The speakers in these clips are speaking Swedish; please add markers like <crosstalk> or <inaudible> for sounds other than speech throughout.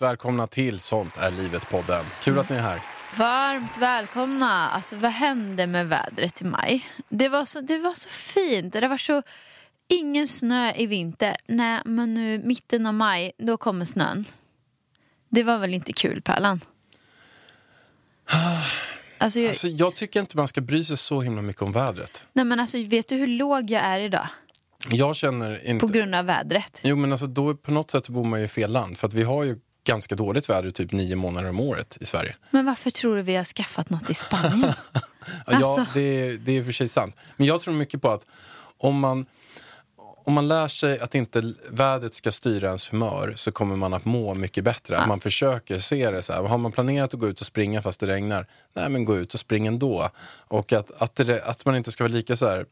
Varmt välkomna till Sånt är livet-podden. Kul att ni är här. Varmt välkomna. Alltså, vad hände med vädret i maj? Det var så, det var så fint. Det var så... Ingen snö i vinter. Nej, men nu mitten av maj, då kommer snön. Det var väl inte kul, Pärlan? Alltså, jag, Alltså, jag tycker inte man ska bry sig så himla mycket om vädret. nej, men alltså, vet du hur låg jag är idag? Jag känner inte... På grund av vädret. Jo, men alltså, då på något sätt bor man ju i fel land. För att vi har ju ganska dåligt väder typ nio månader om året i Sverige. Men varför tror du vi har skaffat något i Spanien? <laughs> Ja, Alltså. ja det, det är för sig sant. Men jag tror mycket på att om man, om man lär sig att inte vädret ska styra ens humör så kommer man att må mycket bättre. Att man försöker se det så här. Har man planerat att gå ut och springa fast det regnar, nej men gå ut och spring ändå. Och att, att, det, att man inte ska vara lika så här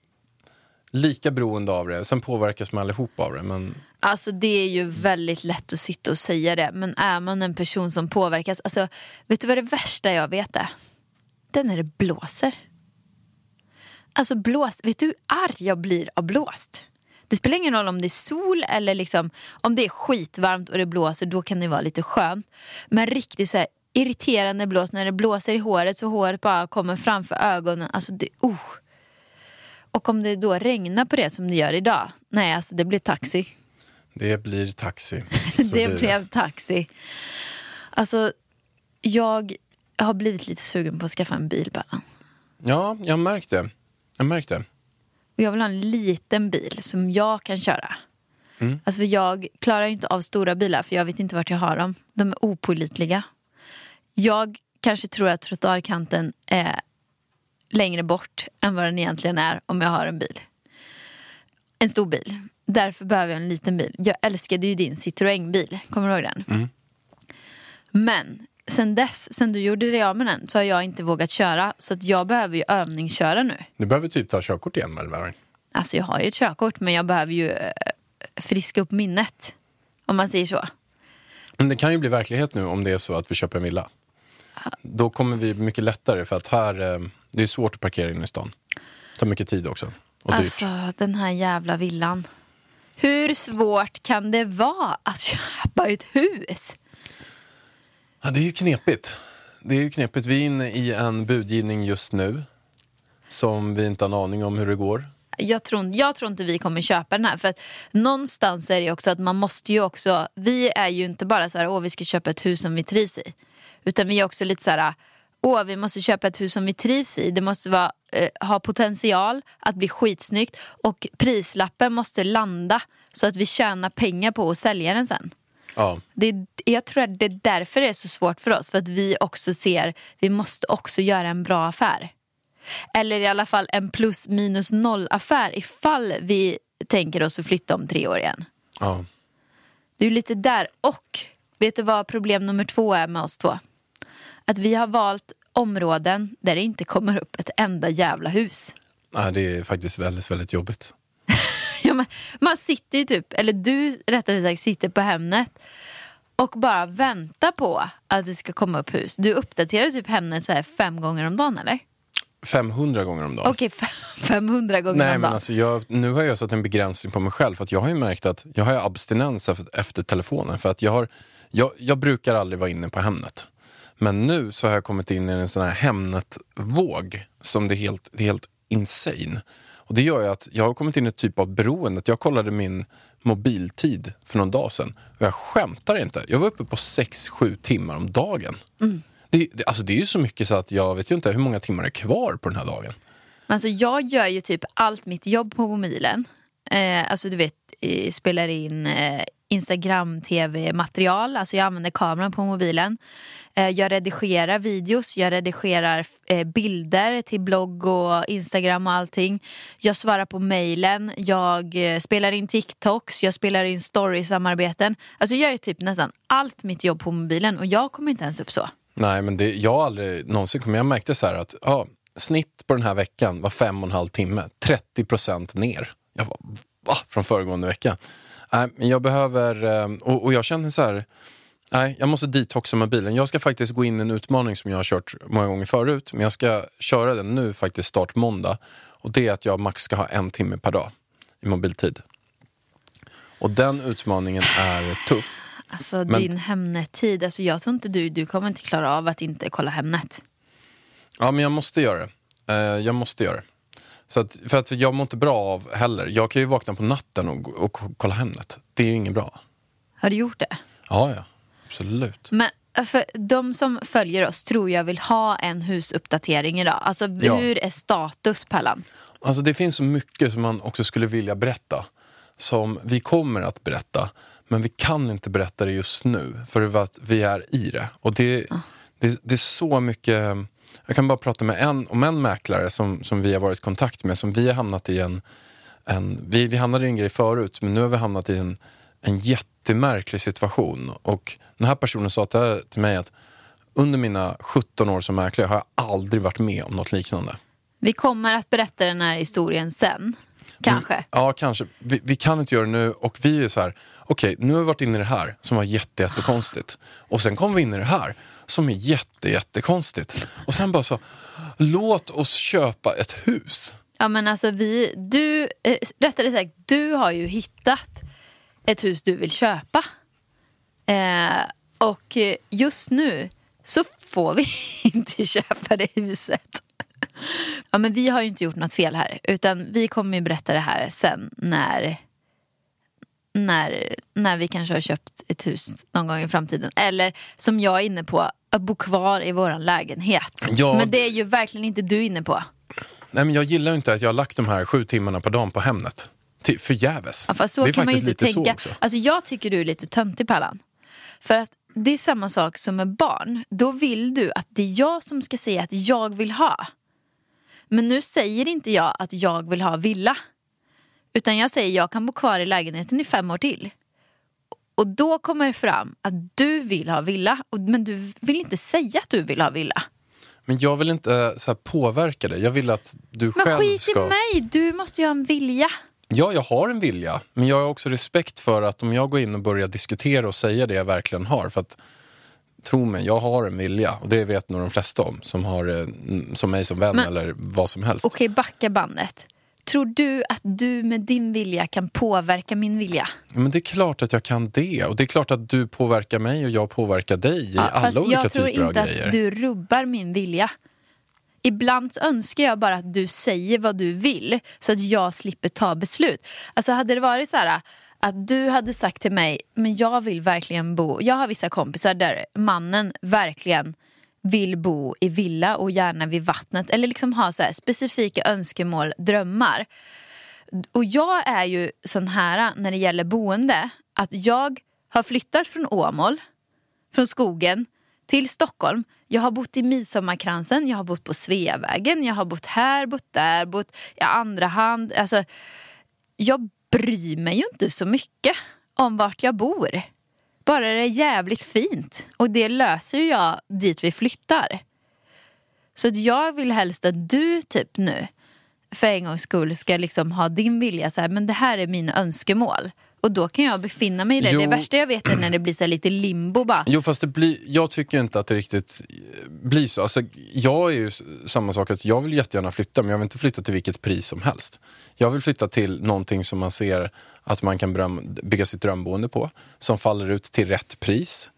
lika beroende av det. Sen påverkas man allihop av det. Men Alltså det är ju väldigt lätt att sitta och säga det. Men är man en person som påverkas. Alltså, vet du vad det värsta jag vet är? Det är när det blåser. Alltså blåst. Vet du hur arg jag blir av blåst? Det spelar ingen roll om det är sol eller liksom, om det är skitvarmt och det blåser. Då kan det vara lite skönt. Men riktigt så här irriterande blåst, När det blåser i håret så håret bara kommer framför ögonen. Alltså det, oh. Och om det då regnar på det som det gör idag. Nej, alltså det blir taxi. det blir taxi. <laughs> Det blir blev taxi. Alltså, jag har blivit lite sugen på att skaffa en bil bara. Ja, jag har märkt det. Jag har märkt det. Och jag vill ha en liten bil som jag kan köra. Mm. Alltså för jag klarar ju inte av stora bilar för jag vet inte vart jag har dem. De är opålitliga. Jag kanske tror att trottoarkanten är längre bort än vad den egentligen är om jag har en bil. En stor bil. Därför behöver jag en liten bil. Jag älskade ju din Citroën-bil. Kommer du ihåg den? Mm. Men sen dess, sen du gjorde dig av med den så har jag inte vågat köra. Så att jag behöver ju övningsköra nu. Du behöver typ ta körkort igen, eller? Alltså jag har ju ett körkort men jag behöver ju eh, friska upp minnet. Om man säger så. Men det kan ju bli verklighet nu om det är så att vi köper en villa. Då kommer vi mycket lättare för att här, eh, det är svårt att parkera in i stan. Det tar mycket tid också. Och dyrt. Alltså den här jävla villan. Hur svårt kan det vara att <laughs> köpa ett hus? Ja, det är ju knepigt. Det är ju knepigt. Vi är inne i en budgivning just nu. Som vi inte har en aning om hur det går. Jag tror, jag tror inte vi kommer köpa den här. För att någonstans är det också att man måste ju också, vi är ju inte bara så här, åh vi ska köpa ett hus som vi trivs i. Utan vi är också lite så här, åh vi måste köpa ett hus som vi trivs i. Det måste vara, eh, ha potential att bli skitsnyggt. Och prislappen måste landa så att vi tjänar pengar på att sälja den sen. Ja. Det, jag tror att det är därför det är så svårt för oss. För att vi också ser, vi måste också göra en bra affär. Eller i alla fall en plus minus noll affär ifall vi tänker oss att flytta om tre år igen. ja. Det är lite där. Och vet du vad problem nummer två är med oss två? Att vi har valt områden där det inte kommer upp ett enda jävla hus. Ja, det är faktiskt väldigt, väldigt jobbigt. <laughs> Ja, men man sitter ju typ, eller du rättare sagt sitter på Hemnet och bara väntar på att det ska komma upp hus. Du uppdaterar typ Hemnet så här fem gånger om dagen eller? 500 gånger om dagen. Okej, <laughs> fem- 500 gånger Nej, om men dagen. alltså jag, nu har jag satt en begränsning på mig själv. För att jag har ju märkt att jag har abstinens efter, efter telefonen. För att jag, har, jag, jag brukar aldrig vara inne på Hemnet. Men nu så har jag kommit in i en sån här Hemnet-våg som det är helt, det helt insane. Och det gör att jag har kommit in i ett typ av beroende. Jag kollade min mobiltid för någon dag sedan. Och jag skämtar inte. Jag var uppe på 6-7 timmar om dagen. Det, det, alltså det är ju så mycket så att jag vet ju inte hur många timmar är kvar på den här dagen. Alltså jag gör ju typ allt mitt jobb på mobilen. Eh, alltså du vet, eh, spelar in eh, Instagram, tv-material. Alltså jag använder kameran på mobilen. Eh, jag redigerar videos, jag redigerar eh, bilder till blogg och Instagram och allting. Jag svarar på mejlen, jag eh, spelar in TikToks, jag spelar in story-samarbeten. Alltså jag gör typ nästan allt mitt jobb på mobilen och jag kommer inte ens upp så. Nej, men det, jag har aldrig någonsin kommit. Jag märkte så här att ja, snitt på den här veckan var fem och en halv timme. 30 procent ner. Jag bara, va? Från föregående vecka. Nej, men jag behöver, och, och jag känner så här, nej, jag måste detoxa mobilen. Jag ska faktiskt gå in i en utmaning som jag har kört många gånger förut, men jag ska köra den nu faktiskt start måndag. Och det är att jag max ska ha en timme per dag i mobiltid. Och den utmaningen är tuff. Alltså Men- din Hemnet-tid, alltså jag tror inte du, du kommer inte klara av att inte kolla Hemnet. Ja, men jag måste göra det. Eh, jag måste göra det. Så att, för att jag mår inte bra av heller. Jag kan ju vakna på natten och, och kolla Hemnet. Det är ju inget bra. Har du gjort det? Ja, ja. Absolut. Men äh, för de som följer oss tror jag vill ha en husuppdatering idag. Alltså Ja. hur är status Pallan? Alltså det finns så mycket som man också skulle vilja berätta. Som vi kommer att berätta. Men vi kan inte berätta det just nu. För att vi är i det. Och det, det, det är så mycket... Jag kan bara prata med en, om en mäklare som, som vi har varit i kontakt med. Som vi har hamnat i en... en vi, vi hamnade i en grej förut. Men nu har vi hamnat i en, en jättemärklig situation. Och den här personen sa till, mig att under mina 17 år som mäklare har jag aldrig varit med om något liknande. Vi kommer att berätta den här historien sen. Kanske. Ja, kanske. Vi, vi kan inte göra det nu och vi är så här, okej, nu har vi varit inne i det här som var jätte, jättekonstigt. Och sen kom vi in i det här som är jätte, jättekonstigt. Och sen bara så, låt oss köpa ett hus. Ja men alltså vi, du, eh, rättare sagt, du har ju hittat ett hus du vill köpa. Eh, och just nu så får vi <laughs> inte köpa det huset. Ja men vi har ju inte gjort något fel här utan vi kommer ju berätta det här sen när när, när vi kanske har köpt ett hus någon gång i framtiden. Eller som jag är inne på, att bo kvar i våran lägenhet. Ja. Men det är ju verkligen inte du inne på. Nej, men jag gillar ju inte att jag har lagt de här sju timmarna per dag på Hemnet. Till, förgäves. Ja, fast så det är kan man ju inte tänka. Alltså, jag tycker du är lite töntig Pallan. För att det är samma sak som med barn. Då vill du att det är jag som ska säga att jag vill ha. Men nu säger inte jag att jag vill ha villa. Utan jag säger jag kan bo kvar i lägenheten i fem år till. Och då kommer det fram att du vill ha villa. Men du vill inte säga att du vill ha villa. Men jag vill inte så påverka dig. Jag vill att du Men själv skit ska... i mig, du måste ju ha en vilja. Ja, jag har en vilja. Men jag har också respekt för att om jag går in och börjar diskutera och säga det jag verkligen har. För att tro mig, jag har en vilja. Och det vet nog de flesta om. Som har eh, som mig som vän Men- eller vad som helst. Okej, backa bandet. Tror du att du med din vilja kan påverka min vilja? Men det är klart att jag kan det. Och det är klart att du påverkar mig och jag påverkar dig i Ja, alla olika jag tror typer av inte grejer. att du rubbar min vilja. Ibland önskar jag bara att du säger vad du vill så att jag slipper ta beslut. Alltså hade det varit så här att du hade sagt till mig, men jag vill verkligen bo, jag har vissa kompisar där mannen verkligen vill bo i villa och gärna vid vattnet eller liksom ha så här specifika önskemål, drömmar. Och jag är ju sån här när det gäller boende att jag har flyttat från Åmål från skogen till Stockholm. Jag har bott i Midsommarkransen, jag har bott på Sveavägen, jag har bott här, bott där, bott i andra hand. Alltså, jag bryr mig ju inte så mycket om vart jag bor. Bara det är jävligt fint. Och det löser ju jag dit vi flyttar. Så att jag vill helst att du typ nu för en gångs skull ska liksom ha din vilja så här, men det här är mina önskemål. Och då kan jag befinna mig i det. Jo. Det värsta jag vet är när det blir så lite limbo bara. Jo, fast det blir, jag tycker inte att det riktigt eh, blir så. Alltså, jag är ju samma sak, att jag vill jättegärna flytta, men jag vill inte flytta till vilket pris som helst. Jag vill flytta till någonting som man ser att man kan bygga sitt drömboende på, som faller ut till rätt pris.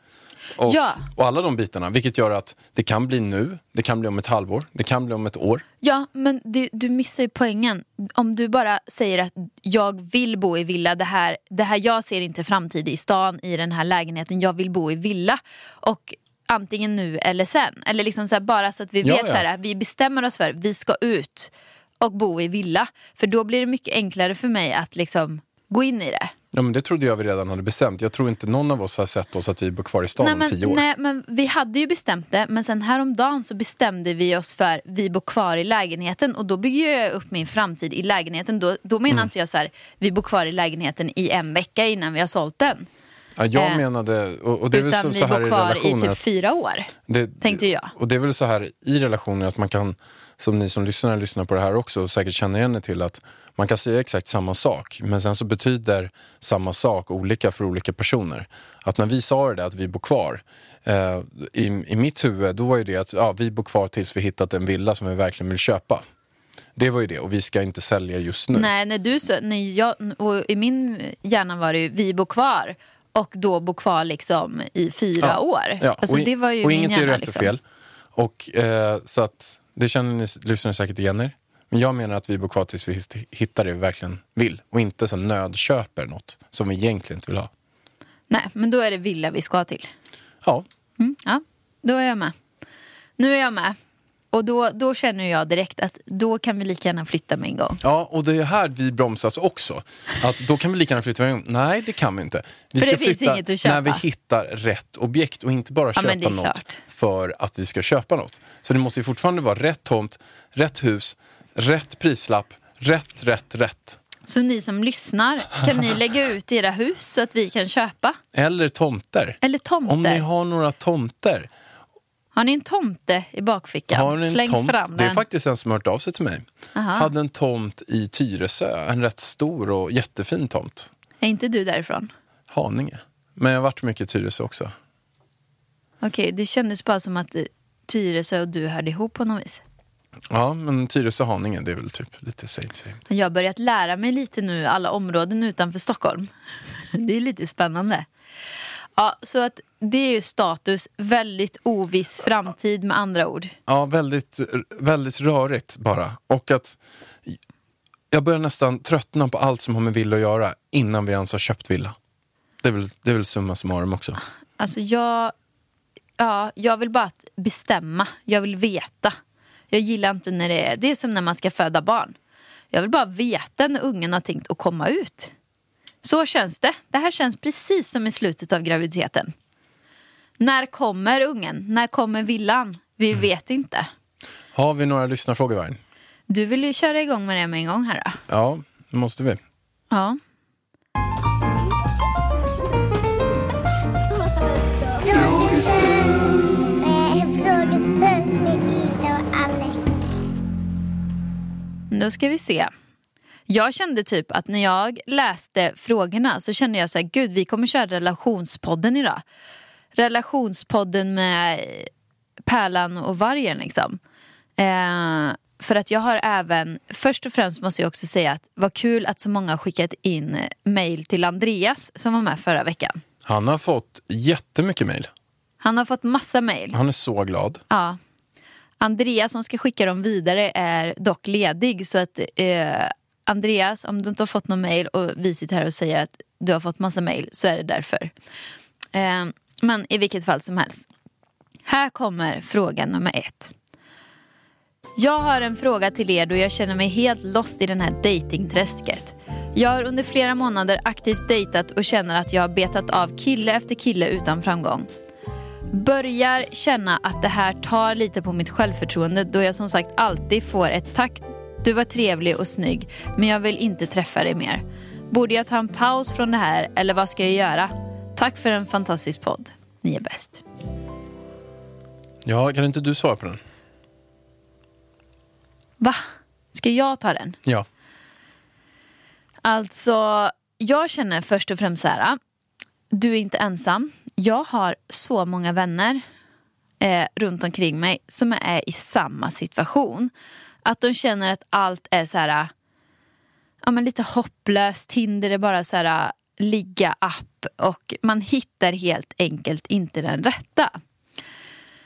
Och, Ja. och alla de bitarna, vilket gör att det kan bli nu, det kan bli om ett halvår, det kan bli om ett år. Ja, men du, du missar ju poängen. Om du bara säger att jag vill bo i villa, det här, det här jag ser inte framtid i stan, i den här lägenheten, jag vill bo i villa. Och antingen nu eller sen. Eller liksom så här, bara så att vi Ja, vet ja. så här, vi bestämmer oss för vi ska ut och bo i villa. För då blir det mycket enklare för mig att liksom gå in i det. Ja, men det trodde jag vi redan hade bestämt. Jag tror inte någon av oss har sett oss att vi bor kvar i stan Nej om men, tio år. nej men vi hade ju bestämt det men sen häromdagen så bestämde vi oss för vi bor kvar i lägenheten och då bygger jag upp min framtid i lägenheten. Då, då menar Mm. inte jag så här vi bor kvar i lägenheten i en vecka innan vi har sålt den. Ja, jag eh, menade, och, och det är väl Utan så, vi så här bor i kvar i relationer. typ att fyra år. det, tänkte jag. Och det är väl så här i relationer att man kan, som ni som lyssnar lyssnar på det här också, säkert känner igen er till att man kan säga exakt samma sak, men sen så betyder samma sak olika för olika personer. Att när vi sa det där, att vi bor kvar, eh, i, i mitt huvud, då var ju det att ja, vi bor kvar tills vi hittat en villa som vi verkligen vill köpa. Det var ju det, och vi ska inte sälja just nu. Nej, när du så, när jag, och i min hjärna var det ju vi bor kvar och då bo kvar liksom i fyra Ja. år. Ja, Alltså, och, det var ju och inget är rätt liksom. och fel. Och, eh, så att, det känner ni lyssnare säkert igen er. Men jag menar att vi bor kvar tills vi hittar det vi verkligen vill. Och inte så nödköper något som vi egentligen inte vill ha. Nej, men då är det villa vi ska till. Ja, Mm, ja, då är jag med. Nu är jag med. Och då, då känner jag direkt att då kan vi lika gärna flytta med en gång. ja och det är här vi bromsas också. Att då kan vi lika gärna flytta. med- Nej, det kan vi inte. Vi För ska flytta när vi hittar rätt objekt och inte bara Ja, köpa är något klart. för att vi ska köpa något. Så det måste ju fortfarande vara rätt tomt, rätt hus, rätt prislapp, rätt, rätt, rätt. Så ni som lyssnar, kan ni lägga ut era hus så att vi kan köpa? Eller tomter. Eller tomter? Om ni har några tomter. Har ni en tomte i bakfickan? Har en Släng tomt? fram Det är den. faktiskt en som har hört av sig till mig. Aha. Hade en tomt i Tyresö. En rätt stor och jättefin tomt. Är inte du därifrån? Haninge. Men jag har varit mycket i Tyresö också. Okej, det kändes bara som att eh, Tyresö och du hörde ihop på något vis. Ja, men Tyresö och Haninge, det är väl typ lite same same. Jag har börjat lära mig lite nu alla områden utanför Stockholm. <laughs> Det är lite spännande. Ja, så att det är ju status, väldigt oviss framtid med andra ord. Ja, väldigt, väldigt rörigt bara. Och att jag börjar nästan tröttna på allt som har med villa att göra innan vi ens har köpt villa. Det är väl, det är väl summa summarum också. Alltså jag, ja, jag vill bara bestämma, jag vill veta. Jag gillar inte när det är, det är som när man ska föda barn. Jag vill bara veta när ungen har tänkt att komma ut. Så känns det. Det här känns precis som i slutet av graviditeten. När kommer ungen? När kommer villan? Vi vet inte. Har vi några lyssnarfrågor, Vargen? Du vill ju köra igång med det med en gång här då. Ja, det måste vi. Ja. Frågestund med Ida och Alex. Då ska vi se. Jag kände typ att när jag läste frågorna så kände jag så här, gud vi kommer köra relationspodden idag. Relationspodden med Pärlan och Vargen liksom. Eh, för att jag har även, först och främst måste jag också säga att vad kul att så många har skickat in mail till Andreas som var med förra veckan. Han har fått jättemycket mejl. Han har fått massa mail. Han är så glad. Ja. Andreas som ska skicka dem vidare är dock ledig så att eh, Andreas, om du inte har fått någon mail och vi sitter här och säger att du har fått massa mail så är det därför. Eh, men i vilket fall som helst. Här kommer fråga nummer ett. Jag har en fråga till er då jag känner mig helt lost i den här datingträsket. Jag har under flera månader aktivt dejtat och känner att jag har betat av kille efter kille utan framgång. Börjar känna att det här tar lite på mitt självförtroende då jag som sagt alltid får ett tack, du var trevlig och snygg men jag vill inte träffa dig mer. Borde jag ta en paus från det här eller vad ska jag göra? Tack för en fantastisk podd. Ni är bäst. Ja, kan inte du svara på den? Va? Ska jag ta den? Ja. Alltså, jag känner först och främst så här. Du är inte ensam. Jag har så många vänner eh, runt omkring mig som är i samma situation. Att de känner att allt är så här, ja, men lite hopplöst. Tinder är bara så här ligga app och man hittar helt enkelt inte den rätta.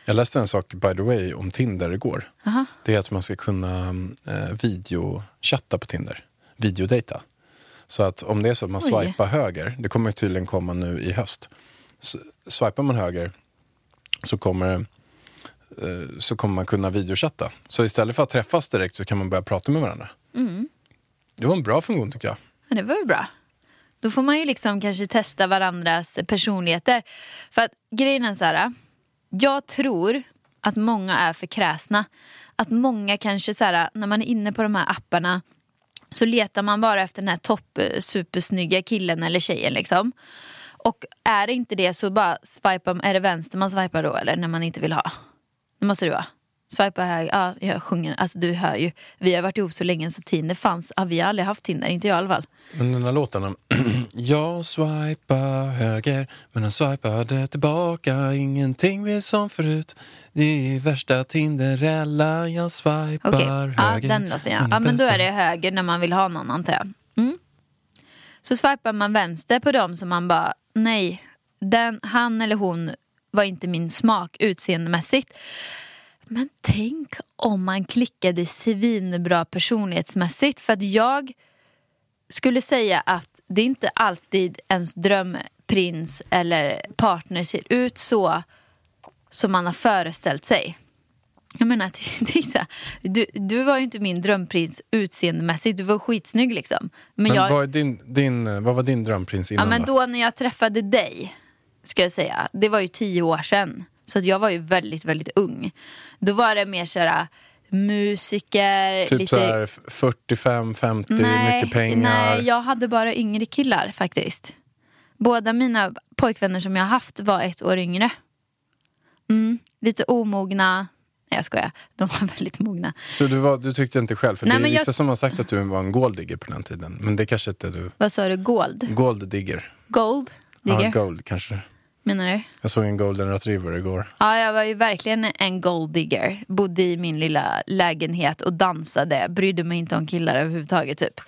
Jag läste en sak, by the way, om Tinder igår. Aha. Det är att man ska kunna eh, videochatta på Tinder. Videodata. Så att om det är så att man Oj. swipar höger, det kommer tydligen komma nu i höst. S- swipar man höger så kommer, eh, så kommer man kunna videochatta. Så istället för att träffas direkt så kan man börja prata med varandra. Det var en bra funktion tycker jag. Men det var ju bra. Då får man ju liksom kanske testa varandras personligheter. För att grejen är så här. Jag tror att många är för kräsna. Att många kanske så här, när man är inne på de här apparna så letar man bara efter den här topp eh, supersnygga killen eller tjejen liksom. Och är det inte det så bara swipa, är det vänster man swipar då eller när man inte vill ha? Det måste det vara. Swipa höger, ja jag sjunger, alltså du hör ju. Vi har varit ihop så länge så Tinder fanns, ja, vi har aldrig haft Tinder, inte jag i alla fall. Men den här låten, <clears throat> jag swipar höger men han swipade tillbaka Ingenting vi som förut Det är värsta Tinderella Jag swipar ja höger den låten ja. Ja men då är det höger när man vill ha någon antar jag. Mm. Så swipar man vänster på dem som man bara, nej, den, han eller hon var inte min smak utseendemässigt. Men tänk om man klickade svinbra personlighetsmässigt. För att jag skulle säga att det är inte alltid ens drömprins eller partner ser ut så som man har föreställt sig. Jag menar, <laughs> här, du, du var ju inte min drömprins utseendemässigt, du var skitsnygg liksom. Men, Men jag, vad, din, din, vad var din drömprins ja, innan men då? då när jag träffade dig, ska jag säga, det var ju tio år sedan. Så att jag var ju väldigt, väldigt ung. Då var det mer såhär musiker, Typ lite... så här 45, 50, mycket pengar Nej, jag hade bara yngre killar faktiskt. Båda mina pojkvänner som jag haft var ett år yngre. Mm, lite omogna. Nej jag skojar, de var <laughs> väldigt mogna. Så du, var, du tyckte inte själv? För Nej, det är men jag- vissa som har sagt att du var en golddigger på den tiden Men det kanske inte du Vad sa du, gold? Golddigger Gold? Digger? Ja, gold kanske Menar du? Jag såg en golden retriever igår Ja, jag var ju verkligen en gold digger. Bodde i min lilla lägenhet och dansade. Brydde mig inte om killar överhuvudtaget typ.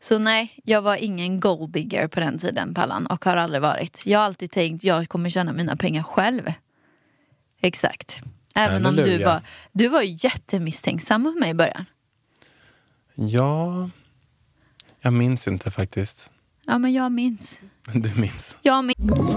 Så nej, jag var ingen gold digger på den tiden Pallan och har aldrig varit. Jag har alltid tänkt jag kommer tjäna mina pengar själv. Exakt. Även om du Halleluja. var, du var jättemisstänksam mot mig i början. Ja, jag minns inte faktiskt. Ja men jag minns. Du minns. Jag minns.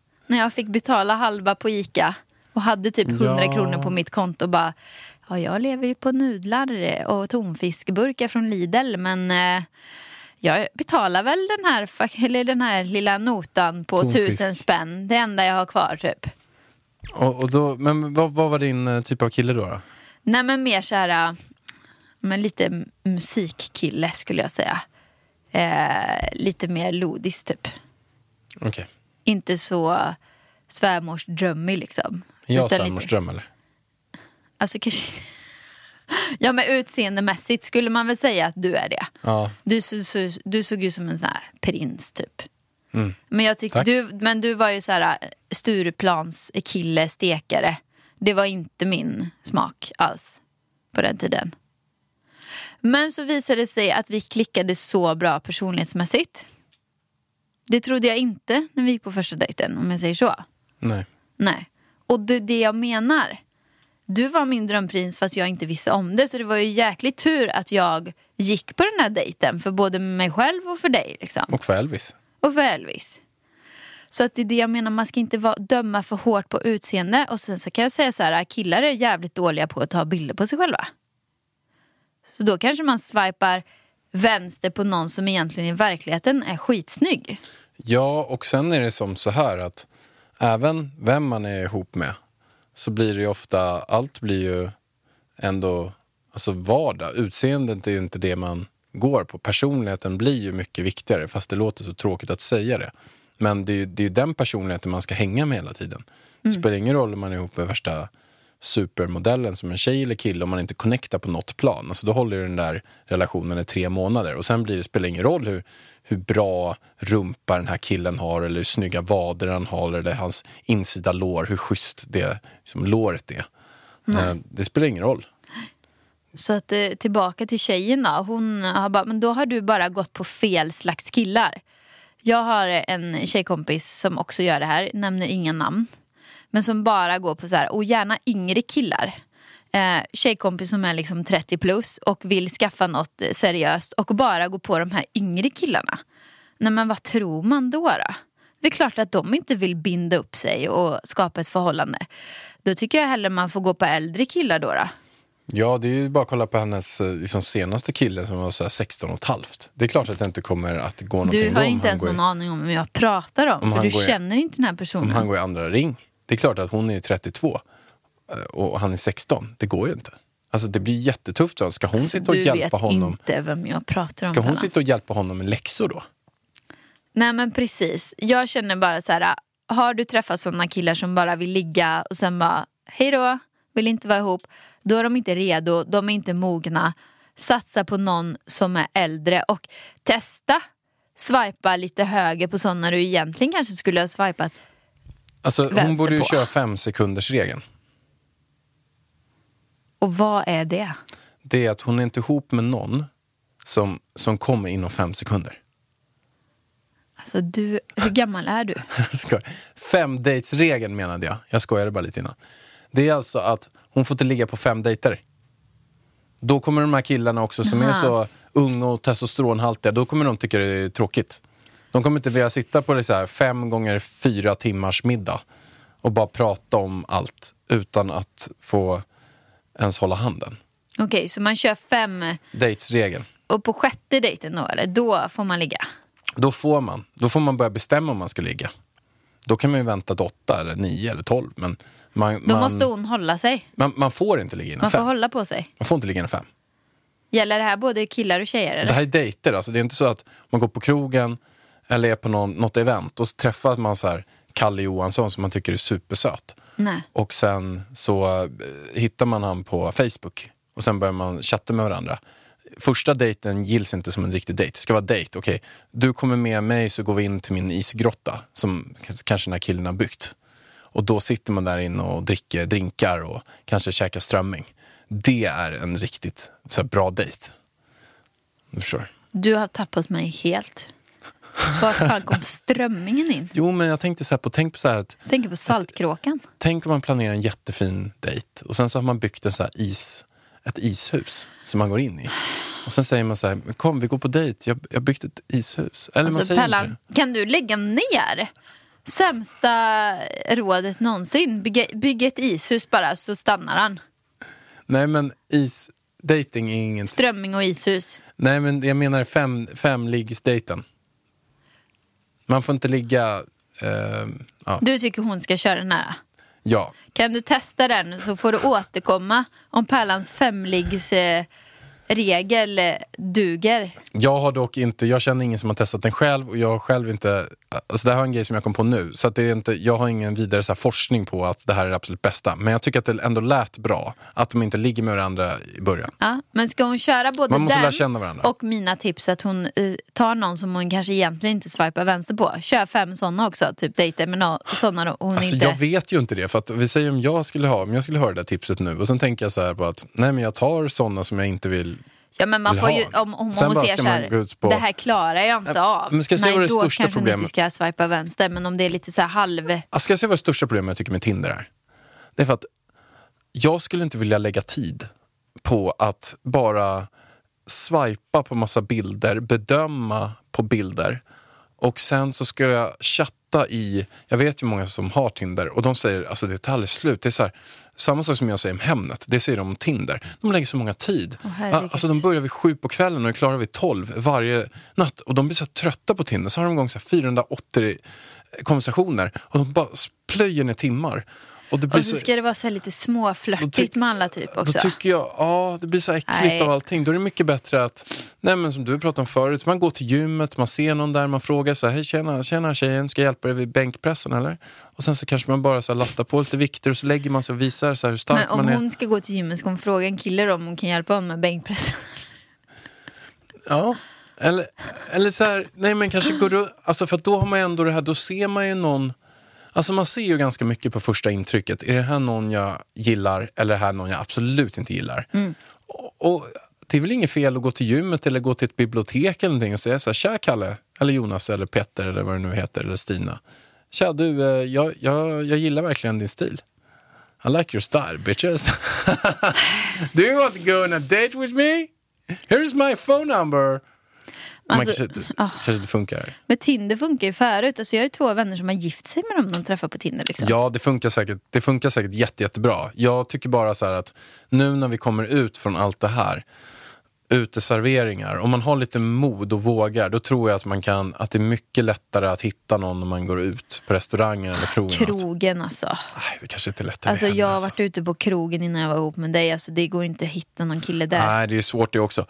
när jag fick betala halva på Ica och hade typ 100 Ja. kronor på mitt konto och bara Ja, jag lever ju på nudlar och tonfiskburkar från Lidl men eh, jag betalar väl den här, eller den här lilla notan på Tonfisk. tusen spänn. Det enda jag har kvar typ. Och, och då, men vad, vad var din eh, typ av kille då? då? Nej men mer så här, äh, men lite musikkille skulle jag säga. Eh, lite mer lodis typ. Okej. Inte så svärmorsdrömmig liksom. Är jag Utan lite- svärmorsdröm eller? Alltså kanske <laughs> Ja men utseendemässigt skulle man väl säga att du är det. Ja. Du, så, så, du såg ut som en sån här prins typ. Mm. Men jag tyckte Tack. du, men du var ju så här Stureplans kille, stekare. Det var inte min smak alls på den tiden. Men så visade det sig att vi klickade så bra personlighetsmässigt. Det trodde jag inte när vi gick på första dejten om jag säger så. Nej. Nej. Och det, det jag menar. Du var min drömprins fast jag inte visste om det. Så det var ju jäkligt tur att jag gick på den här dejten. För både mig själv och för dig. Liksom. Och för Elvis. Och för Elvis. Så att det är det jag menar, man ska inte vara, döma för hårt på utseende. Och sen så kan jag säga så här, killar är jävligt dåliga på att ta bilder på sig själva. Så då kanske man swipar vänster på någon som egentligen i verkligheten är skitsnygg. Ja, och sen är det som så här att även vem man är ihop med så blir det ju ofta, allt blir ju ändå alltså vardag. Utseendet är ju inte det man går på. Personligheten blir ju mycket viktigare, fast det låter så tråkigt att säga det. Men det är ju det är ju den personligheten man ska hänga med hela tiden. Det spelar ingen roll om man är ihop med värsta supermodellen som en tjej eller kille om man inte connectar på något plan. Alltså då håller den där relationen i tre månader och sen blir det, spelar ingen roll hur, hur bra rumpa den här killen har eller hur snygga vader han har eller hans insida lår, hur schysst det liksom, låret är. Eh, Det spelar ingen roll. Så att, eh, tillbaka till tjejen då. Hon har bara, men då har du bara gått på fel slags killar. Jag har en tjejkompis som också gör det här, nämner inga namn. Men som bara går på så här, och gärna yngre killar. Eh, tjejkompis som är liksom 30 plus och vill skaffa något eh, seriöst och bara gå på de här yngre killarna. Nej men vad tror man då? då? Det är klart att de inte vill binda upp sig och skapa ett förhållande. Då tycker jag hellre man får gå på äldre killar då. då. Ja, det är ju bara att kolla på hennes eh, liksom, senaste kille som var så här 16 och ett halvt. Det är klart att det inte kommer att gå någonting Du har om inte ens går i- någon aning om vem jag pratar om. Om för du går i- känner inte den här Om personen. han går i andra ring. Det är klart att hon är 32 eh, och han är 16. Det går ju inte. Alltså det blir jättetufft. Ska hon sitta och du hjälpa vet honom? inte vem jag pratar om. Ska hon sitta och hjälpa honom med läxor då? Nej men precis. Jag känner bara så här. Har du träffat sådana killar som bara vill ligga och sen bara hej då, vill inte vara ihop. Då är de inte redo, de är inte mogna. Satsa på någon som är äldre och testa swipa lite höger på sådana du egentligen kanske skulle ha swipat. Alltså, hon borde ju på. köra fem sekunders regeln. Och vad är det? Det är att hon är inte ihop med någon som, som kommer inom fem sekunder. Alltså du, hur gammal är du? <laughs> Fem dates regeln menade jag. Jag skojade bara lite innan. Det är alltså att hon får inte ligga på fem dejter. Då kommer de här killarna också som är Aha. så unga och testosteronhaltiga, då kommer de tycka det är tråkigt. De kommer inte vilja sitta på det så här fem gånger fyra timmars middag och bara prata om allt utan att få ens hålla handen. Okej, så man kör fem Datesregeln. och på sjätte dejten då eller? Då får man ligga? Då får man, då får man börja bestämma om man ska ligga. Då kan man ju vänta till åtta eller nio eller tolv. Men man, Då man, måste hon hålla sig. man, man får inte ligga innan Man får fem. hålla på sig. Man får inte ligga innan fem. Gäller det här både killar och tjejer eller? Det här är dejter, alltså. det är inte så att man går på krogen eller är på någon, något event och så träffar man så här Kalle Johansson som man tycker är supersöt. Nej. Och sen så eh, hittar man han på Facebook och sen börjar man chatta med varandra. Första dejten gills inte som en riktig dejt. Det ska vara dejt. Okej, du kommer med mig så går vi in till min isgrotta som kanske den här killen har byggt. Och då sitter man där inne och dricker drinkar och kanske käkar strömming. Det är en riktigt så här, bra dejt. Du förstår. Du har tappat mig helt. Var fan kom strömmingen in? Jo, men jag tänkte så på, tänk på så här att tänker på Saltkråkan. Tänk om man planerar en jättefin dejt och sen så har man byggt en så is, ett ishus som man går in i. Och sen säger man så här, "Men kom vi går på dejt, jag har byggt ett ishus. Eller man Alltså säger inte Pellan, kan du lägga ner? Sämsta rådet någonsin. Bygga, bygga ett ishus bara så stannar han. Nej men is, dating är ingen... Strömming och ishus. Nej men jag menar fem, femliggsdejten. Man får inte ligga... Eh, ja. Du tycker hon ska köra den här? ja. Kan du testa den så får du återkomma om Pärlans femliggs eh, regel eh, duger. Jag har dock inte, jag känner ingen som har testat den själv och jag har själv inte, alltså det här är en grej som jag kom på nu. Så det är inte, jag har ingen vidare så forskning på att det här är det absolut bästa. Men jag tycker att det ändå lät bra. Att de inte ligger med varandra i början. Ja, men ska hon köra både Man måste den lära känna varandra. och mina tips att hon eh, tar någon som hon kanske egentligen inte swipar vänster på. Kör fem sådana också, typ dejter med no sådana hon Alltså inte... jag vet ju inte det. För att vi säger om jag skulle ha, om jag skulle ha det där tipset nu och sen tänker jag så här på att nej men jag tar sådana som jag inte vill Ja men man får ju, om, om hon ser så här, på- det här klarar jag inte av. men ska jag säga Nej, vad det då kanske problemet- inte ska swipa vänster. Men om det är lite så här halv... Ska jag säga vad det största problemet jag tycker med Tinder är? Det är för att jag skulle inte vilja lägga tid på att bara swipa på massa bilder, bedöma på bilder och sen så ska jag chatta i, jag vet ju många som har Tinder och de säger alltså det tar aldrig slut. Det är så här, samma sak som jag säger om Hemnet, det säger de om Tinder. De lägger så många tid. herregud. alltså de börjar vid sju på kvällen och är klara vid tolv varje natt och de blir så trötta på Tinder så har de igång så här 480 konversationer och de bara plöjer ner timmar. Och det blir Och så så- ska det vara så här lite småflörtigt med alla typ också. Då tycker jag, ja det blir så äckligt Nej. av allting. Då är det mycket bättre att, nej men som du pratade om förut, man går till gymmet, man ser någon där, man frågar så här, hej tjena, tjena tjejen, ska jag hjälpa dig vid bänkpressen eller? Och sen så kanske man bara så här lastar på lite vikter och så lägger man sig och visar så här hur stark Men om man är. hon ska gå till gymmet ska hon fråga en kille då om hon kan hjälpa honom med bänkpressen. <laughs> Ja. Eller, eller så här, nej men kanske går runt, alltså för då har man ändå det här, då ser man ju någon, alltså man ser ju ganska mycket på första intrycket. Är det här någon jag gillar eller är det här någon jag absolut inte gillar? Och, och det är väl inget fel att gå till gymmet eller gå till ett bibliotek eller någonting och säga så här, tja Kalle, eller Jonas eller Petter eller vad det nu heter, eller Stina. Tja du, eh, jag, jag, jag gillar verkligen din stil. I like your style bitches. <laughs> Do you want to go on a date with me? Here's my phone number. Man Alltså, kanske, ah. kanske inte funkar. Men Tinder funkar ju förut. Alltså jag har ju två vänner som har gift sig med dem de träffar på Tinder. Liksom. Ja, det funkar säkert, det funkar säkert jätte, jättebra. Jag tycker bara så här att nu när vi kommer ut från allt det här, uteserveringar, om man har lite mod och vågar, då tror jag att, man kan, att det är mycket lättare att hitta någon om man går ut på restaurangen eller krogen. Krogen alltså. Nej, det kanske inte är lättare Alltså jag har alltså. varit ute på krogen innan jag var ihop med dig. Alltså det går inte att hitta någon kille där. Nej, det är svårt det också.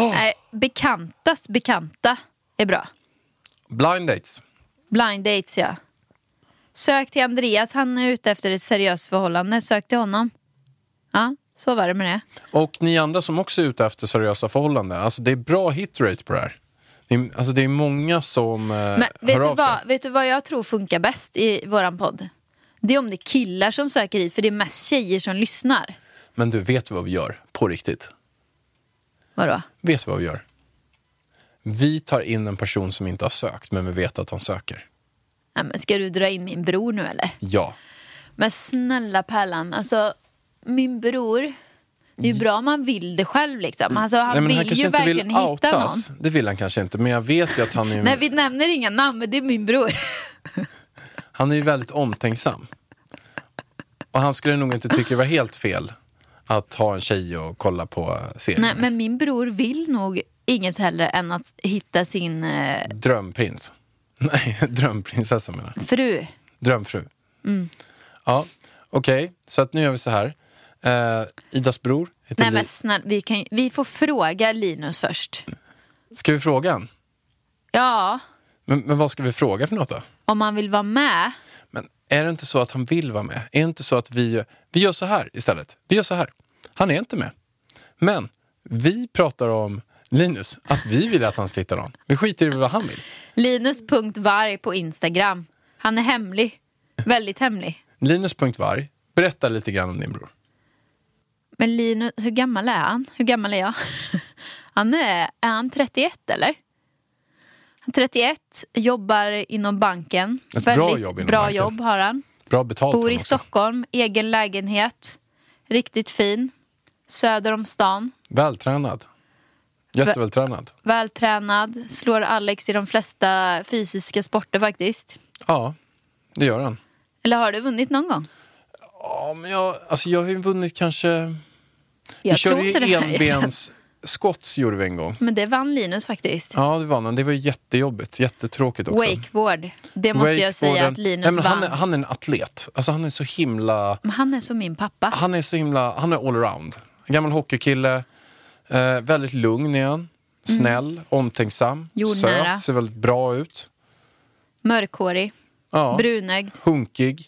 Nej, bekantas bekanta är bra. Blind dates. Blind dates ja. Sök till Andreas, han är ute efter ett seriöst förhållande. Sök till honom. Ja, så var det med det. Och ni andra som också är ute efter seriösa förhållanden, alltså det är bra hitrate på det här. Det är, alltså det är många som eh, Men vet hör du, av sig. vad, vet du vad jag tror funkar bäst i våran podd? Det är om det är killar som söker hit, för det är mest tjejer som lyssnar. Men du, vet du vad vi gör? På riktigt. Vadå? Vet du vad vi gör? Vi tar in en person som inte har sökt, men vi vet att han söker. Ja, men ska du dra in min bror nu eller? Ja. Men snälla Pärlan, alltså min bror, det är ju bra om man vill det själv liksom. Alltså, han Nej, men vill han kanske ju inte vill verkligen hitta outas. någon. Det vill han kanske inte, men jag vet ju att han är, <laughs> Nej, vi nämner inga namn, men det är min bror. han är ju väldigt omtänksam. Och han skulle nog inte tycka det var helt fel att ha en tjej och kolla på serien. Nej, men min bror vill nog inget hellre än att hitta sin eh, Drömprins. <laughs> Nej, drömprinsessa menar jag. fru. Drömfru. Mm. Ja, okej. Så att nu gör vi så här. Eh, Idas bror heter Nej men snälla, vi, kan, vi får fråga Linus först. Ska vi fråga han? Ja, Men, men vad ska vi fråga för något då? om han vill vara med. Men är det inte så att han vill vara med? Är det inte så att vi, vi gör så här istället? Vi gör så här. Han är inte med. Men vi pratar om Linus, att vi vill att han ska hitta någon. Vi skiter i vad han vill. Linus.varg på Instagram. Han är hemlig. Väldigt hemlig. Linus.varg, berätta lite grann om din bror. Men Linus, hur gammal är han? Hur gammal är jag? <laughs> Han är, är han 31 eller? Han är 31, jobbar inom banken. Ett bra Väldigt jobb inom bra banken. jobb har han. Bra betalt Bor i. Stockholm, egen lägenhet. Riktigt fin. Söder om stan. Vältränad. Jättevältränad. Vältränad. Slår Alex i de flesta fysiska sporter faktiskt. Ja, det gör han. Eller har du vunnit någon gång? Ja, men jag, alltså jag har ju vunnit kanske... Jag vi körde ju enbens skotts gjorde vi en gång. Men det vann Linus faktiskt. Ja, det vann han. Det var jättejobbigt. Jättetråkigt också. Wakeboard. Det måste jag säga att Linus Nej, men han, vann. är, han är en atlet. Alltså han är så himla... Men han är som min pappa. Han är så himla... Han är allround. Gammal hockeykille. Eh, väldigt lugn är han. Snäll, omtänksam, Mm. Jordnära. söt, ser väldigt bra ut. Mörkhårig. Ja. Brunögd. Hunkig.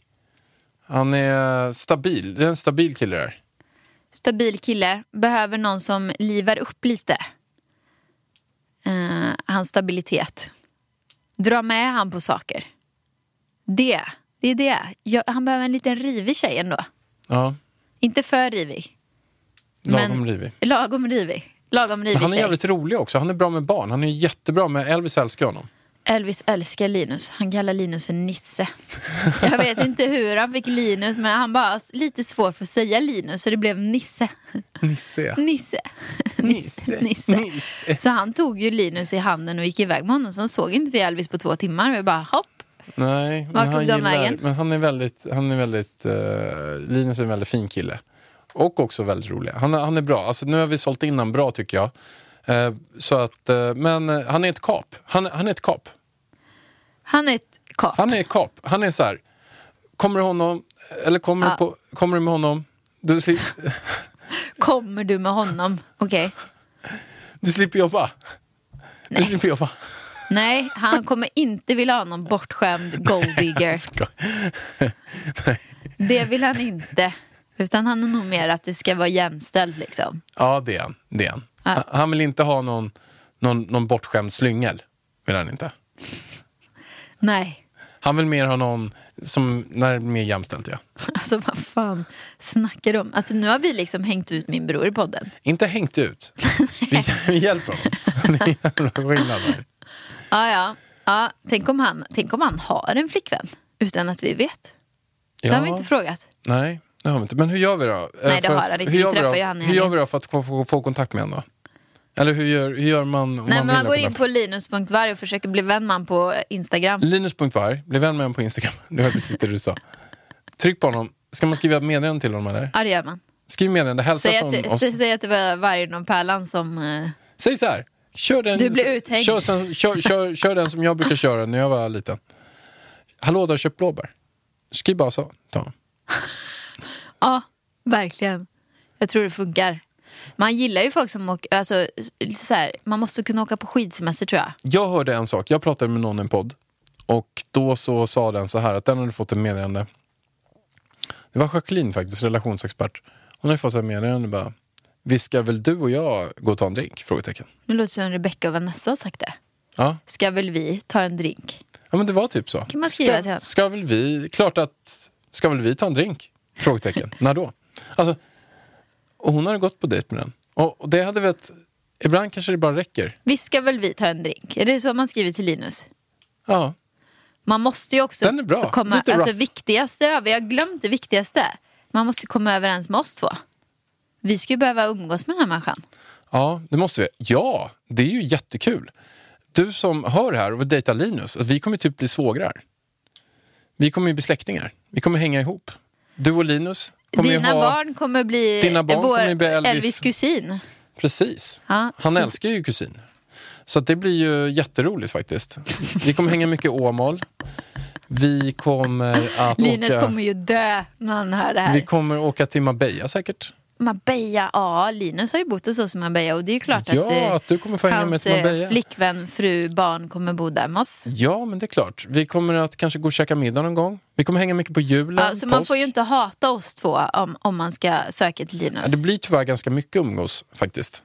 Han är stabil. Det är en stabil kille där. Stabil kille. Behöver någon som livar upp lite. Eh, hans stabilitet. Dra med han på saker. Det. Det är det. Jag, han behöver en liten rivig tjej ändå. Ja, Inte för rivig. lagom Men- rivig. Lagom rivig. Lagom rivig Men han är tjej. jävligt rolig också. Han är bra med barn. Han är jättebra med... Elvis älskar honom. Elvis älskar Linus. Han kallar Linus för Nisse. Jag vet inte hur han fick Linus, men han bara lite svårt för att säga Linus, så det blev Nisse. Nisse. Nisse. <laughs> Nisse. Nisse. Så han tog ju Linus i handen och gick iväg med honom. Sen såg inte vi Elvis på två timmar. Vi bara hopp. Nej, Vart men han, gillar, vägen? men han är väldigt, han är väldigt eh, Linus är en väldigt fin kille. Och också väldigt rolig. Han, är- han är bra. Alltså, nu har vi sålt in honom bra tycker jag. Eh, så att, eh, men eh, han är ett kap. Han, han är ett kap. Han är ett kap. Han är ett kap. Han är så här. Kommer honom, Eller kommer, Ja. du, på, kommer du med honom? Du, <laughs> Kommer du med honom? Okej. du slipper jobba. Du slipper jobba. Nej, han kommer inte vilja ha någon bortskämd golddigger. <laughs> <laughs> Det vill han inte. Utan han är nog mer att det ska vara jämställt liksom. Ja, det är han. Det är han. Ja. Han- vill inte ha någon, någon, någon bortskämd slyngel. Vill han inte. Nej, Han vill mer ha någon som, när det är mer jämställt ja. <laughs> alltså vad fan snackar du om? Alltså nu har vi liksom hängt ut min bror i podden. Inte hängt ut. <laughs> Vi, vi hjälper honom. Det är jävla skillnad där. Ja, ja. ja tänk, om han, tänk om han har en flickvän utan att vi vet. Det har vi inte frågat. Nej, det har vi inte. Men hur gör vi då? Eh, Nej, det har han inte. Hur Vi gör vi träffar då? ju han Hur gör vi då för att få, få, få kontakt med honom då? Eller hur gör, hur gör man Nej, man men man går in på linus.varg och försöker bli vän med honom på Instagram. Linus.varg, bli vän med honom på Instagram. <laughs> Det var precis det du sa. Tryck på honom. Ska man skriva meddelande till honom eller? Ja, det gör man. Skriv meddelande, hälsa Säg från att, oss. säg, säg att det var vargen och pärlan som... eh, Säg så här. Kör den, Du blir uthängd. Kör, sen, kör, kör, kör den som jag brukar köra när jag var liten. Hallå, där köpt blåbär. Skriv bara så till honom. Ja, verkligen. Jag tror det funkar. Man gillar ju folk som åker... Alltså, lite så här, man måste kunna åka på skidsemester tror jag. Jag hörde en sak, jag pratade med någon i en podd. Och då så sa den så här att den hade fått ett meddelande. Det var Jacqueline faktiskt, relationsexpert. Hon hade fått ett meddelande bara. Visst ska väl du och jag gå och ta en drink? Frågetecken. Nu låter det som Rebecca och Vanessa har sagt det. Ja. Ska väl vi ta en drink? ja, men det var typ så. Kan man skriva ska, till honom? ska väl vi, klart att, ska väl vi ta en drink? Frågetecken. När då? Alltså, och hon hade gått på dejt med den. Och, och det hade väl, ibland kanske det bara räcker. Visst ska väl vi ta en drink? Är det så man skriver till Linus? Ja, Man måste ju också Den är bra. komma... Lite Alltså rough. viktigaste, ja, vi har glömt det viktigaste. Man måste komma överens med oss två. Vi ska ju behöva umgås med den här människan. Ja, det måste vi. Ja, det är ju jättekul. Du som hör här och vill dejta Linus, alltså, vi kommer typ bli svågrar. Vi kommer ju bli släktingar. Vi kommer hänga ihop. Du och Linus kommer Dina ju ha... barn kommer bli Dina barn vår kommer bli Elvis. Elvis kusin. Precis. Ja, Han så- älskar ju kusin. Så det blir ju jätteroligt faktiskt. Vi kommer hänga mycket Åmål. Vi kommer att Linus åka... kommer ju dö när han hör det här. Vi kommer åka till Marbella säkert. Marbella, ja Linus har ju bott hos oss i Marbella och det är ju klart Ja, att, eh, att du kommer få hänga med hans eh, Marbella. flickvän, fru, barn kommer bo där med oss. Ja, men det är klart. Vi kommer att kanske gå och käka middag någon gång. Vi kommer hänga mycket på julen, Ja, så man påsk. får ju inte hata oss två om, om man ska söka till Linus. Ja, det blir tyvärr ganska mycket umgås faktiskt.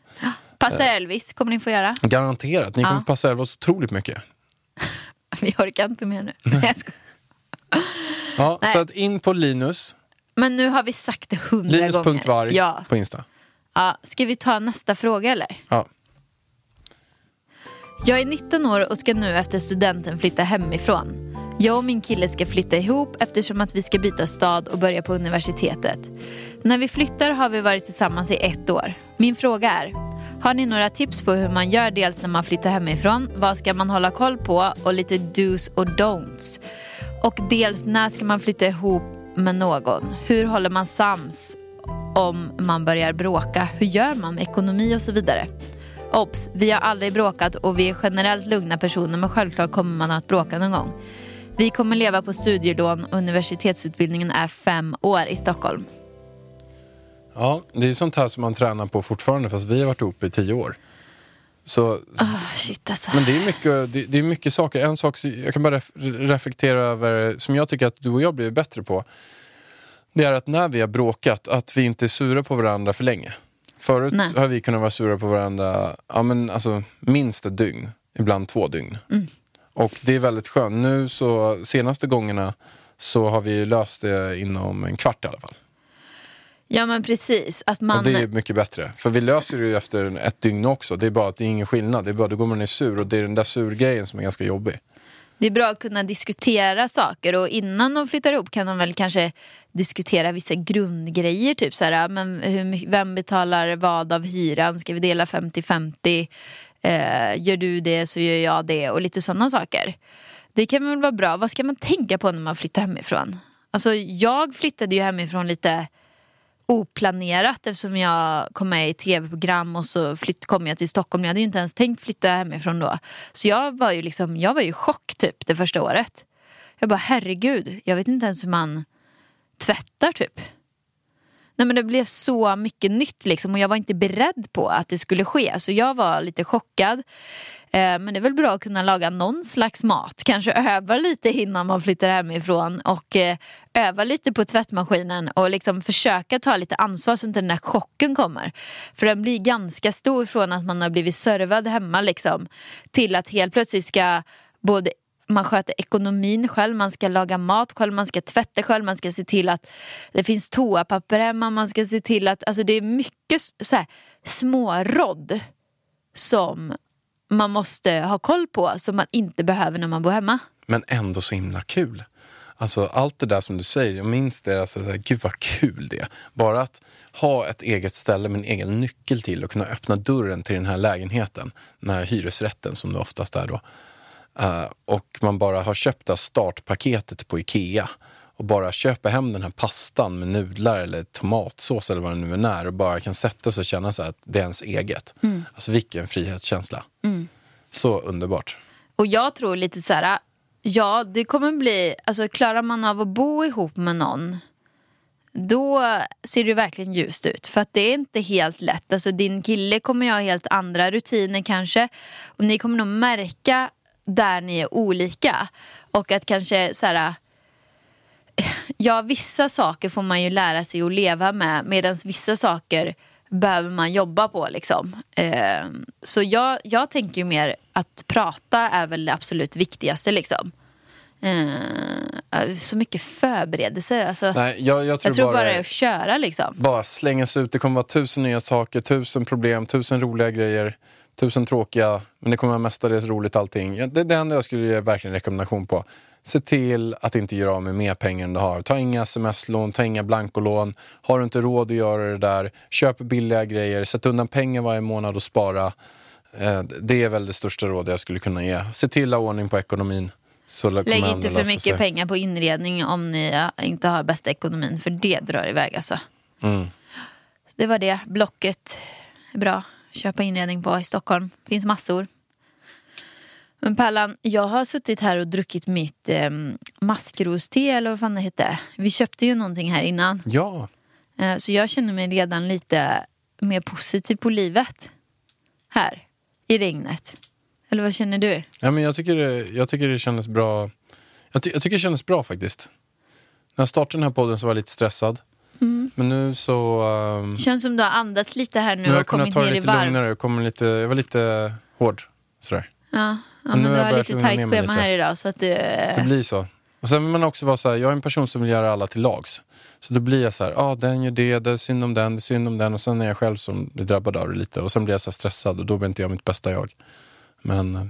Passa Elvis kommer ni få göra. Garanterat. Ni Ja. kommer passa Elvis otroligt mycket. <laughs> Vi orkar inte mer nu. Nej. <laughs> Ja, Nej. så att in på Linus. Men nu har vi sagt det hundra gånger. Linus.varg Ja. på Insta. ja. Ska vi ta nästa fråga eller? Ja. Jag är 19 år och ska nu efter studenten flytta hemifrån. Jag och min kille ska flytta ihop eftersom att vi ska byta stad och börja på universitetet. När vi flyttar har vi varit tillsammans i ett år. Min fråga är, har ni några tips på hur man gör dels när man flyttar hemifrån, vad ska man hålla koll på och lite dos och don'ts? Och dels när ska man flytta ihop med någon? Hur håller man sams om man börjar bråka? Hur gör man med ekonomi och så vidare? Obs! Vi har aldrig bråkat och vi är generellt lugna personer men självklart kommer man att bråka någon gång. Vi kommer leva på studielån och universitetsutbildningen är fem år i Stockholm. ja, det är ju sånt här som man tränar på fortfarande fast vi har varit ihop i tio år. Så, Oh, shit alltså. Men det är, mycket, det, det är mycket saker. En sak jag kan bara ref, reflektera över, som jag tycker att du och jag blir bättre på. Det är att när vi har bråkat, att vi inte är sura på varandra för länge. Förut Nej. har vi kunnat vara sura på varandra ja, men alltså, minst ett dygn, ibland två dygn. Mm. Och det är väldigt skönt. Nu så, senaste gångerna så har vi löst det inom en kvart i alla fall. Ja men precis. Att man... Och det är mycket bättre. För vi löser det ju efter ett dygn också. Det är bara att det är ingen skillnad. Det är bara då går man är sur och det är den där surgrejen som är ganska jobbig. Det är bra att kunna diskutera saker och innan de flyttar ihop kan de väl kanske diskutera vissa grundgrejer. Typ så här, men hur, vem betalar vad av hyran? Ska vi dela 50-50? Eh, gör du det så gör jag det och lite sådana saker. Det kan väl vara bra. Vad ska man tänka på när man flyttar hemifrån? Alltså jag flyttade ju hemifrån lite oplanerat eftersom jag kom med i tv-program och så flytt, kom jag till Stockholm. Jag hade ju inte ens tänkt flytta hemifrån då. Så jag var ju liksom, jag var ju i chock typ det första året. Jag bara herregud, jag vet inte ens hur man tvättar typ. Nej, men det blev så mycket nytt liksom, och jag var inte beredd på att det skulle ske. Så jag var lite chockad. Eh, men det är väl bra att kunna laga någon slags mat. Kanske öva lite innan man flyttar hemifrån och eh, öva lite på tvättmaskinen och liksom försöka ta lite ansvar så inte den där chocken kommer. För den blir ganska stor från att man har blivit servad hemma liksom, till att helt plötsligt ska både man sköter ekonomin själv, man ska laga mat själv, man ska tvätta själv, man ska se till att det finns toapapper hemma, man ska se till att, alltså det är mycket så här, små råd som man måste ha koll på som man inte behöver när man bor hemma. Men ändå så himla kul. Alltså allt det där som du säger, jag minns det, alltså, gud vad kul det är. Bara att ha ett eget ställe med en egen nyckel till och kunna öppna dörren till den här lägenheten, den här hyresrätten som det oftast är då. Uh, och man bara har köpt det här startpaketet på Ikea och bara köper hem den här pastan med nudlar eller tomatsås eller vad det nu än är och bara kan sätta sig och känna så att det är ens eget. Mm. Alltså vilken frihetskänsla. Mm. Så underbart. Och jag tror lite så här, ja det kommer bli, alltså klarar man av att bo ihop med någon då ser det verkligen ljust ut. För att det är inte helt lätt. Alltså din kille kommer ju ha helt andra rutiner kanske. Och ni kommer nog märka där ni är olika. Och att kanske så här, ja vissa saker får man ju lära sig att leva med medan vissa saker behöver man jobba på liksom. Eh, så jag, jag tänker ju mer att prata är väl det absolut viktigaste liksom. Eh, så mycket förberedelse. Alltså, Nej, jag, jag tror, jag tror bara bara det är att köra liksom. bara slängas ut. Det kommer vara tusen nya saker, tusen problem, tusen roliga grejer, tusen tråkiga. Men det kommer vara mestadels roligt allting. Det är det enda jag skulle ge verkligen rekommendation på. Se till att inte göra av med mer pengar än du har. Ta inga sms-lån, ta inga blankolån. Har du inte råd att göra det där, köp billiga grejer, sätt undan pengar varje månad och spara. Eh, Det är väl det största rådet jag skulle kunna ge. Se till att ha ordning på ekonomin. Lägg inte för mycket sig. pengar på inredning om ni inte har bästa ekonomin. För det drar iväg alltså. Mm. Det var det. Blocket bra. Köpa inredning på i Stockholm. Finns massor. Men Pallan, jag har suttit här och druckit mitt eh, maskroste eller vad fan det hette. Vi köpte ju någonting här innan. Ja, Eh, så jag känner mig redan lite mer positiv på livet. Här, i regnet. Eller vad känner du? Ja, men jag, tycker det, jag tycker det kändes bra. Jag, ty, jag tycker det kändes bra faktiskt. När jag startade den här podden så var jag lite stressad. Mm. Men nu så... Det känns som du har andats lite här nu nu har och kunnat kommit ta ner i lite varv. lugnare. Jag, kommer lite, jag var lite hård. Sådär. Ja, ja Men men, har du har lite tajt schema lite. här idag så att du... Det blir så. Och sen vill man också vara så här, jag är en person som vill göra alla till lags. Så då blir jag så här, ah, den gör det, det är synd om den, det är synd om den. Och sen är jag själv som blir drabbad av det lite. Och sen blir jag så stressad och då blir inte jag mitt bästa jag. Men, eh,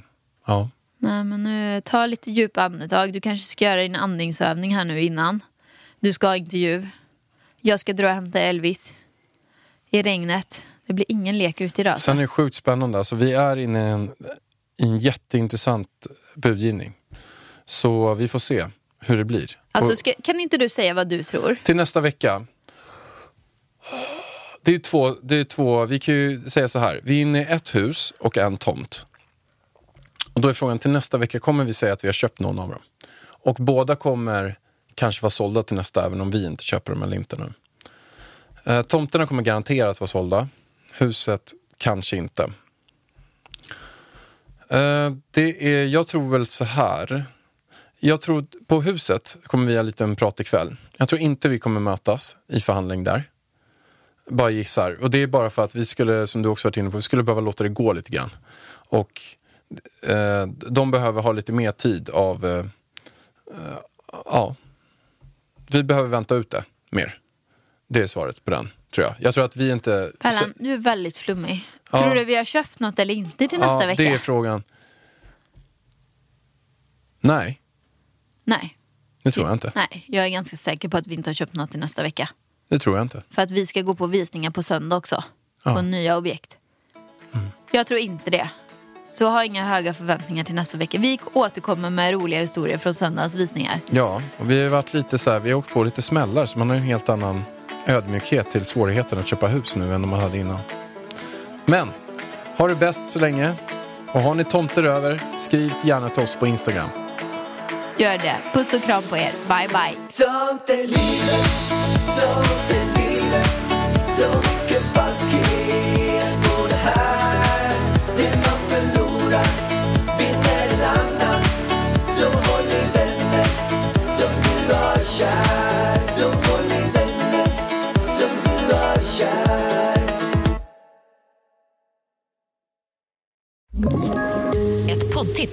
ja. Nej men nu, ta lite djupa andetag. Du kanske ska göra din andningsövning här nu innan. Du ska ha intervju. Jag ska dra och hämta Elvis. I regnet. Det blir ingen lek ute idag. Sen är det sjukt spännande. Alltså, vi är inne i en, i en jätteintressant budgivning. Så vi får se hur det blir. Alltså, ska, kan inte du säga vad du tror? till nästa vecka. Det är, två, det är två, vi kan ju säga så här. Vi är inne i ett hus och en tomt. Och då är frågan till nästa vecka, kommer vi säga att vi har köpt någon av dem? Och båda kommer kanske vara sålda till nästa, även om vi inte köper dem eller inte nu. Eh, tomterna kommer garanterat vara sålda. Huset kanske inte. Eh, det är, jag tror väl så här. Jag tror på huset kommer vi ha lite en prat ikväll. Jag tror inte vi kommer mötas i förhandling där. Bara gissar. Och det är bara för att vi skulle, som du också varit inne på, vi skulle behöva låta det gå lite grann. Och eh, de behöver ha lite mer tid av, eh, eh ja, vi behöver vänta ut det mer. Det är svaret på den, tror jag. Jag tror att vi inte... Pallan, du är väldigt flummig. Ja. Tror du vi har köpt något eller inte till nästa ja, vecka? det är frågan. Nej, Nej. det tror jag inte. Nej, jag är ganska säker på att vi inte har köpt något till nästa vecka. Det tror jag inte. För att vi ska gå på visningar på söndag också. Ja. På nya objekt. Jag tror inte det. Så ha inga höga förväntningar till nästa vecka. Vi återkommer med roliga historier från söndagens visningar. Ja, och vi har varit lite så här, vi har åkt på lite smällar så man har en helt annan ödmjukhet till svårigheten att köpa hus nu än man hade innan. Men, ha det bäst så länge. Och har ni tomter över, skriv gärna till oss på Instagram. Gör det. Puss och kram på er. Bye bye.